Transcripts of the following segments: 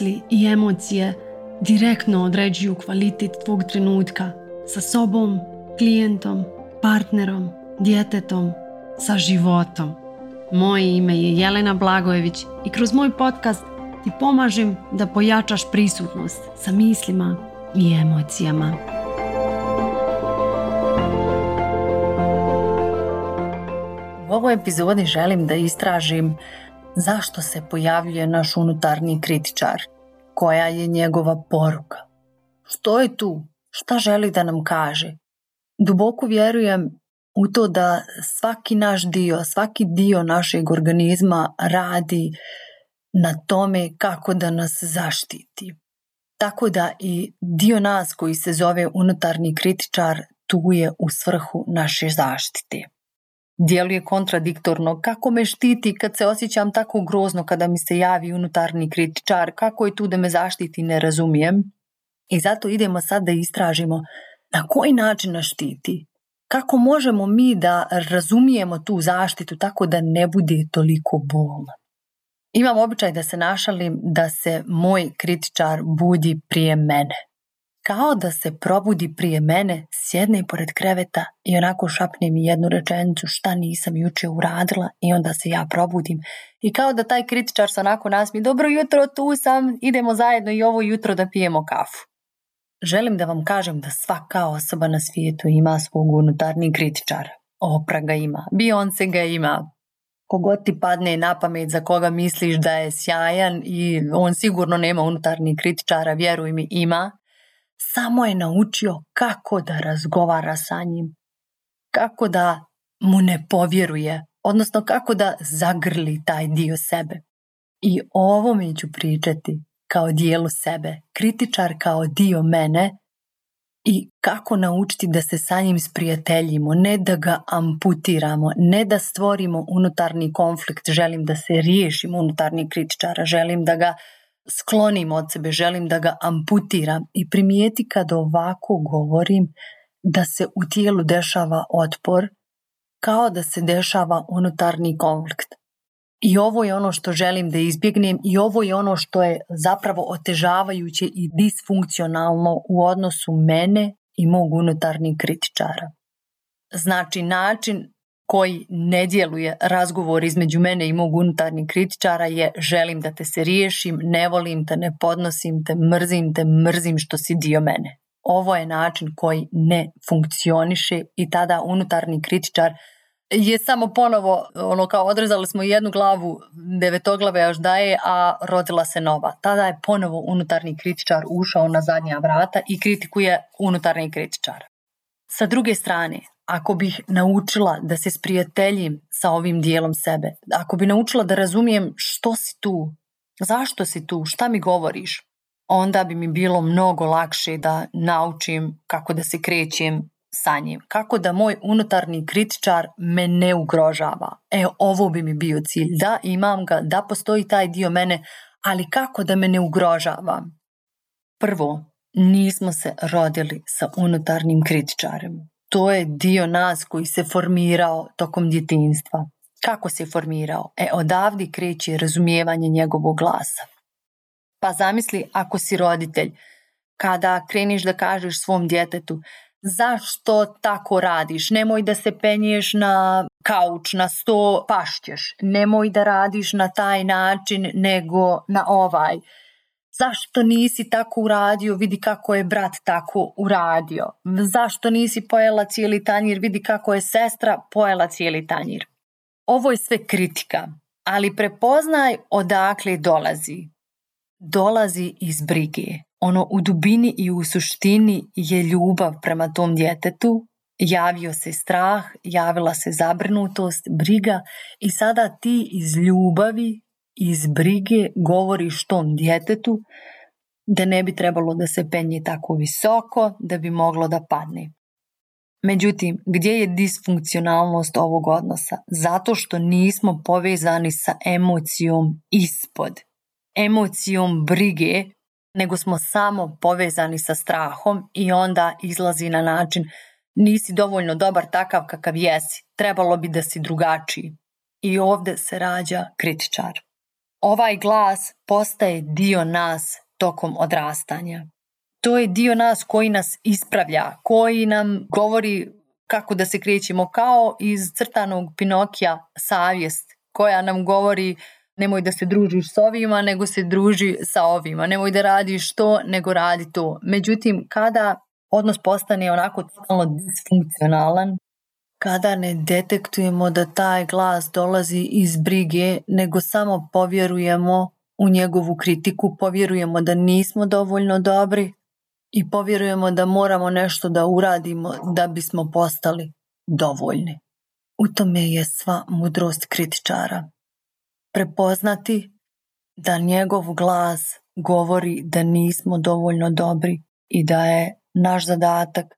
misli i emocije direktno određuju kvalitet tvog trenutka sa sobom, klijentom, partnerom, djetetom, sa životom. Moje ime je Jelena Blagojević i kroz moj podcast ti pomažem da pojačaš prisutnost sa mislima i emocijama. U ovoj epizodi želim da istražim Zašto se pojavljuje naš unutarnji kritičar? Koja je njegova poruka? Što je tu? Šta želi da nam kaže? Duboko vjerujem u to da svaki naš dio, svaki dio našeg organizma radi na tome kako da nas zaštiti. Tako da i dio nas koji se zove unutarnji kritičar tu je u svrhu naše zaštite djeluje kontradiktorno, kako me štiti kad se osjećam tako grozno kada mi se javi unutarnji kritičar, kako je tu da me zaštiti, ne razumijem. I zato idemo sad da istražimo na koji način nas štiti, kako možemo mi da razumijemo tu zaštitu tako da ne bude toliko bolna. Imam običaj da se našalim da se moj kritičar budi prije mene kao da se probudi prije mene, sjedne pored kreveta i onako šapne mi jednu rečenicu šta nisam juče uradila i onda se ja probudim. I kao da taj kritičar se onako nasmi, dobro jutro, tu sam, idemo zajedno i ovo jutro da pijemo kafu. Želim da vam kažem da svaka osoba na svijetu ima svog unutarnji kritičara. Opra ga ima, Beyoncé ga ima, kogod ti padne na pamet za koga misliš da je sjajan i on sigurno nema unutarnjih kritičara, vjeruj mi ima, samo je naučio kako da razgovara sa njim, kako da mu ne povjeruje, odnosno kako da zagrli taj dio sebe. I ovo mi ću pričati kao dijelu sebe, kritičar kao dio mene i kako naučiti da se sa njim sprijateljimo, ne da ga amputiramo, ne da stvorimo unutarnji konflikt, želim da se riješim unutarnji kritičara, želim da ga sklonim od sebe, želim da ga amputiram i primijeti kad ovako govorim da se u tijelu dešava otpor kao da se dešava unutarnji konflikt. I ovo je ono što želim da izbjegnem i ovo je ono što je zapravo otežavajuće i disfunkcionalno u odnosu mene i mog unutarnjeg kritičara. Znači način koji ne djeluje razgovor između mene i mog unutarnjeg kritičara je želim da te se riješim, ne volim te, ne podnosim te, mrzim te, mrzim što si dio mene. Ovo je način koji ne funkcioniše i tada unutarnji kritičar je samo ponovo, ono kao odrezali smo jednu glavu, devetoglave još daje, a rodila se nova. Tada je ponovo unutarnji kritičar ušao na zadnja vrata i kritikuje unutarnji kritičar. Sa druge strane, ako bih naučila da se sprijateljim sa ovim dijelom sebe, ako bi naučila da razumijem što si tu, zašto si tu, šta mi govoriš, onda bi mi bilo mnogo lakše da naučim kako da se krećem sa njim, kako da moj unutarnji kritičar me ne ugrožava. E, ovo bi mi bio cilj, da imam ga, da postoji taj dio mene, ali kako da me ne ugrožava? Prvo, nismo se rodili sa unutarnjim kritičarem to je dio nas koji se formirao tokom djetinstva. Kako se formirao? E, odavdi kreće razumijevanje njegovog glasa. Pa zamisli ako si roditelj, kada kreniš da kažeš svom djetetu zašto tako radiš, nemoj da se penješ na kauč, na sto pašćeš, nemoj da radiš na taj način nego na ovaj zašto nisi tako uradio, vidi kako je brat tako uradio, zašto nisi pojela cijeli tanjir, vidi kako je sestra pojela cijeli tanjir. Ovo je sve kritika, ali prepoznaj odakle dolazi. Dolazi iz brige. Ono u dubini i u suštini je ljubav prema tom djetetu, javio se strah, javila se zabrinutost, briga i sada ti iz ljubavi iz brige govoriš tom djetetu da ne bi trebalo da se penje tako visoko da bi moglo da padne. Međutim, gdje je disfunkcionalnost ovog odnosa? Zato što nismo povezani sa emocijom ispod, emocijom brige, nego smo samo povezani sa strahom i onda izlazi na način nisi dovoljno dobar takav kakav jesi, trebalo bi da si drugačiji. I ovdje se rađa kritičar. Ovaj glas postaje dio nas tokom odrastanja. To je dio nas koji nas ispravlja, koji nam govori kako da se krećemo kao iz crtanog Pinokija savjest koja nam govori nemoj da se družiš s ovima, nego se druži sa ovima, nemoj da radiš to, nego radi to. Međutim, kada odnos postane onako totalno disfunkcionalan, kada ne detektujemo da taj glas dolazi iz brige, nego samo povjerujemo u njegovu kritiku, povjerujemo da nismo dovoljno dobri i povjerujemo da moramo nešto da uradimo da bismo postali dovoljni. U tome je sva mudrost kritičara. Prepoznati da njegov glas govori da nismo dovoljno dobri i da je naš zadatak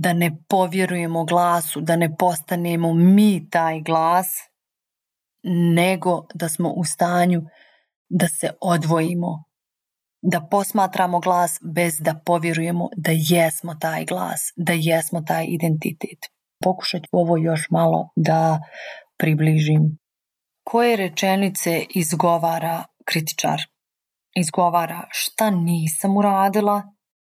da ne povjerujemo glasu, da ne postanemo mi taj glas, nego da smo u stanju da se odvojimo, da posmatramo glas bez da povjerujemo da jesmo taj glas, da jesmo taj identitet. Pokušat ću ovo još malo da približim. Koje rečenice izgovara kritičar? Izgovara šta nisam uradila,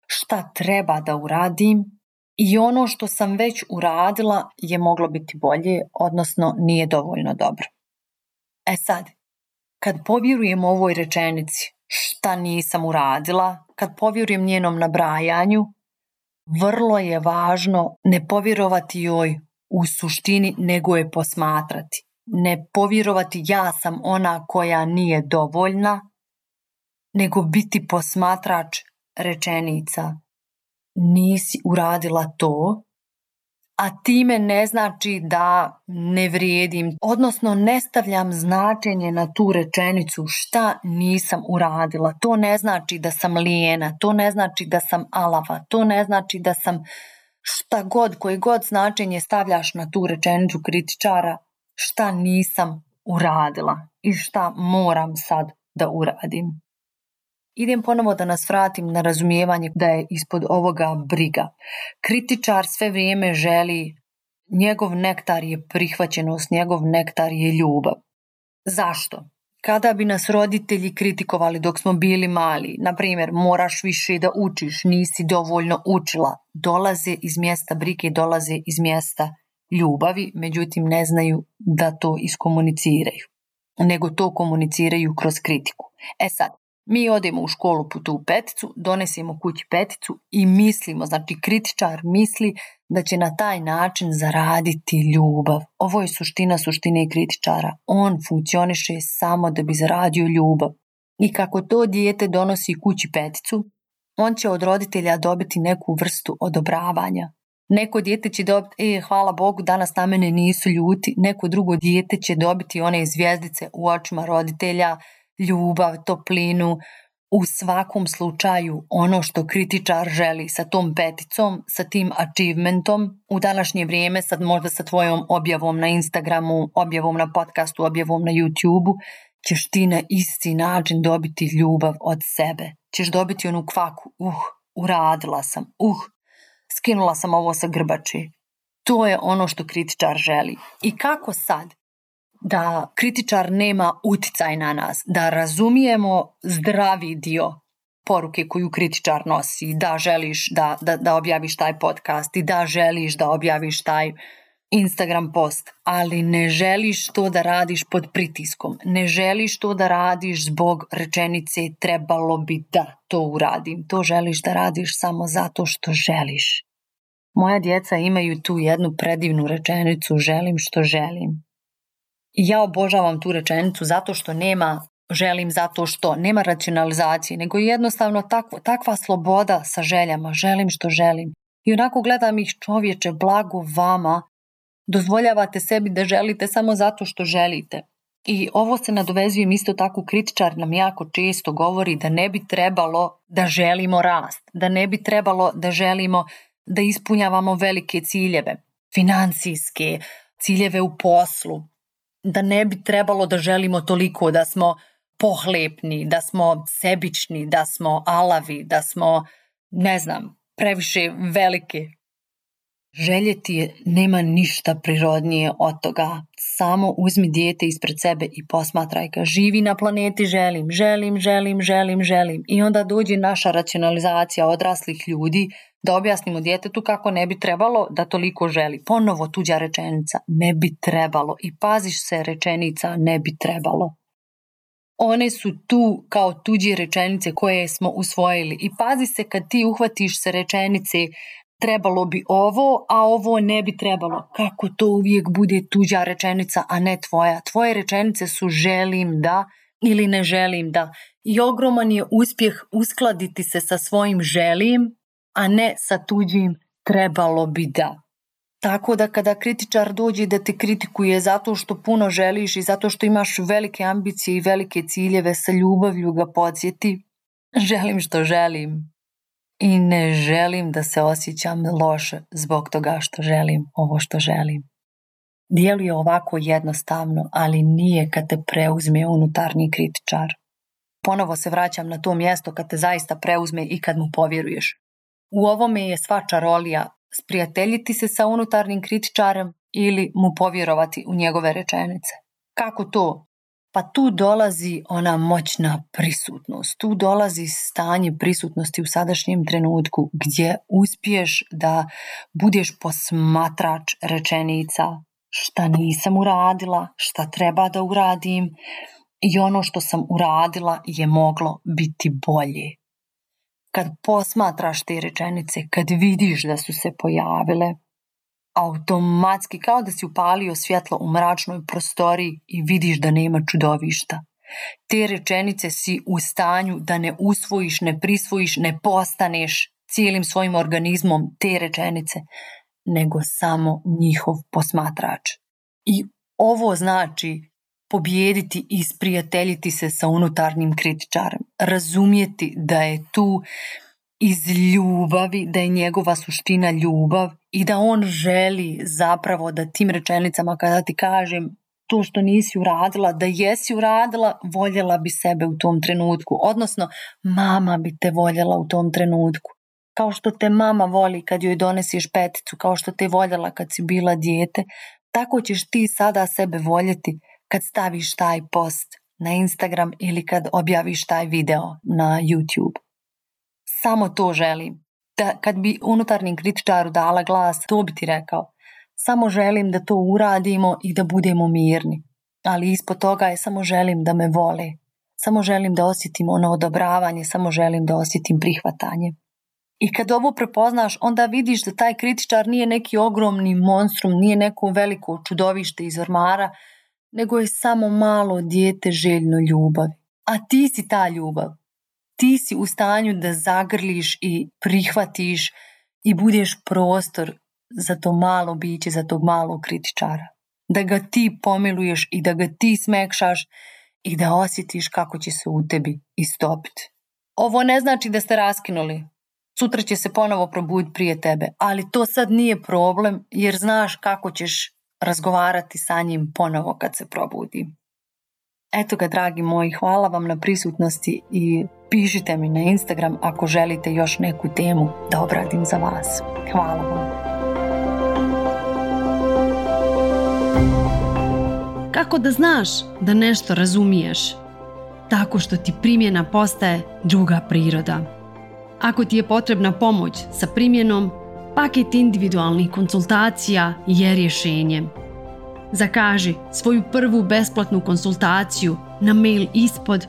šta treba da uradim, i ono što sam već uradila je moglo biti bolje, odnosno nije dovoljno dobro. E sad, kad povjerujem ovoj rečenici šta nisam uradila, kad povjerujem njenom nabrajanju, vrlo je važno ne povjerovati joj u suštini, nego je posmatrati. Ne povjerovati ja sam ona koja nije dovoljna, nego biti posmatrač rečenica nisi uradila to, a time ne znači da ne vrijedim, odnosno ne stavljam značenje na tu rečenicu šta nisam uradila. To ne znači da sam lijena, to ne znači da sam alava, to ne znači da sam šta god, koji god značenje stavljaš na tu rečenicu kritičara, šta nisam uradila i šta moram sad da uradim. Idem ponovo da nas vratim na razumijevanje da je ispod ovoga briga. Kritičar sve vrijeme želi, njegov nektar je prihvaćenost, njegov nektar je ljubav. Zašto? Kada bi nas roditelji kritikovali dok smo bili mali, na primjer, moraš više da učiš, nisi dovoljno učila, dolaze iz mjesta brige, dolaze iz mjesta ljubavi, međutim ne znaju da to iskomuniciraju, nego to komuniciraju kroz kritiku. E sad, mi odemo u školu po tu peticu, donesemo kući peticu i mislimo, znači kritičar misli da će na taj način zaraditi ljubav. Ovo je suština suštine kritičara. On funkcioniše samo da bi zaradio ljubav. I kako to dijete donosi kući peticu, on će od roditelja dobiti neku vrstu odobravanja. Neko dijete će dobiti, e, hvala Bogu, danas na mene nisu ljuti. Neko drugo dijete će dobiti one zvijezdice u očima roditelja, ljubav, toplinu, u svakom slučaju ono što kritičar želi sa tom peticom, sa tim achievementom, u današnje vrijeme, sad možda sa tvojom objavom na Instagramu, objavom na podcastu, objavom na YouTubeu, ćeš ti na isti način dobiti ljubav od sebe. Ćeš dobiti onu kvaku, uh, uradila sam, uh, skinula sam ovo sa grbači. To je ono što kritičar želi. I kako sad? da kritičar nema uticaj na nas, da razumijemo zdravi dio poruke koju kritičar nosi, da želiš da, da, da objaviš taj podcast i da želiš da objaviš taj Instagram post, ali ne želiš to da radiš pod pritiskom, ne želiš to da radiš zbog rečenice trebalo bi da to uradim, to želiš da radiš samo zato što želiš. Moja djeca imaju tu jednu predivnu rečenicu želim što želim. Ja obožavam tu rečenicu zato što nema želim zato što, nema racionalizacije, nego jednostavno takva sloboda sa željama, želim što želim. I onako gledam ih čovječe, blago vama, dozvoljavate sebi da želite samo zato što želite. I ovo se nadovezujem isto tako, kritičar nam jako često govori da ne bi trebalo da želimo rast, da ne bi trebalo da želimo da ispunjavamo velike ciljeve, financijske, ciljeve u poslu, da ne bi trebalo da želimo toliko, da smo pohlepni, da smo sebični, da smo alavi, da smo, ne znam, previše veliki. Željeti nema ništa prirodnije od toga. Samo uzmi dijete ispred sebe i posmatraj ga. Živi na planeti želim, želim, želim, želim, želim. I onda dođe naša racionalizacija odraslih ljudi da objasnimo djetetu kako ne bi trebalo da toliko želi. Ponovo tuđa rečenica, ne bi trebalo. I paziš se rečenica, ne bi trebalo. One su tu kao tuđe rečenice koje smo usvojili. I pazi se kad ti uhvatiš se rečenice trebalo bi ovo, a ovo ne bi trebalo. Kako to uvijek bude tuđa rečenica, a ne tvoja. Tvoje rečenice su želim da ili ne želim da. I ogroman je uspjeh uskladiti se sa svojim želim a ne sa tuđim trebalo bi da. Tako da kada kritičar dođe da te kritikuje zato što puno želiš i zato što imaš velike ambicije i velike ciljeve, sa ljubavlju ga podsjeti, želim što želim i ne želim da se osjećam loše zbog toga što želim ovo što želim. je ovako jednostavno, ali nije kad te preuzme unutarnji kritičar. Ponovo se vraćam na to mjesto kad te zaista preuzme i kad mu povjeruješ. U ovome je sva čarolija sprijateljiti se sa unutarnjim kritičarem ili mu povjerovati u njegove rečenice. Kako to? Pa tu dolazi ona moćna prisutnost, tu dolazi stanje prisutnosti u sadašnjem trenutku gdje uspiješ da budeš posmatrač rečenica, šta nisam uradila, šta treba da uradim i ono što sam uradila je moglo biti bolje kad posmatraš te rečenice, kad vidiš da su se pojavile, automatski kao da si upalio svjetlo u mračnoj prostoriji i vidiš da nema čudovišta. Te rečenice si u stanju da ne usvojiš, ne prisvojiš, ne postaneš cijelim svojim organizmom te rečenice, nego samo njihov posmatrač. I ovo znači pobijediti i sprijateljiti se sa unutarnjim kritičarem. Razumjeti da je tu iz ljubavi, da je njegova suština ljubav i da on želi zapravo da tim rečenicama kada ti kažem to što nisi uradila, da jesi uradila, voljela bi sebe u tom trenutku. Odnosno, mama bi te voljela u tom trenutku. Kao što te mama voli kad joj donesiš peticu, kao što te voljela kad si bila dijete, tako ćeš ti sada sebe voljeti kad staviš taj post na Instagram ili kad objaviš taj video na YouTube. Samo to želim. Da, kad bi unutarnjem kritičaru dala glas, to bi ti rekao. Samo želim da to uradimo i da budemo mirni. Ali ispod toga je samo želim da me vole. Samo želim da osjetim ono odobravanje, samo želim da osjetim prihvatanje. I kad ovo prepoznaš, onda vidiš da taj kritičar nije neki ogromni monstrum, nije neko veliko čudovište iz ormara, nego je samo malo dijete željno ljubavi. A ti si ta ljubav. Ti si u stanju da zagrliš i prihvatiš i budeš prostor za to malo biće, za tog malog kritičara. Da ga ti pomiluješ i da ga ti smekšaš i da osjetiš kako će se u tebi istopiti. Ovo ne znači da ste raskinuli. Sutra će se ponovo probuditi prije tebe, ali to sad nije problem jer znaš kako ćeš razgovarati sa njim ponovo kad se probudi. Eto ga, dragi moji, hvala vam na prisutnosti i pišite mi na Instagram ako želite još neku temu da obradim za vas. Hvala vam. Kako da znaš da nešto razumiješ? Tako što ti primjena postaje druga priroda. Ako ti je potrebna pomoć sa primjenom, paket individualnih konsultacija je rješenje. Zakaži svoju prvu besplatnu konsultaciju na mail ispod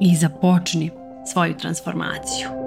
i započni svoju transformaciju.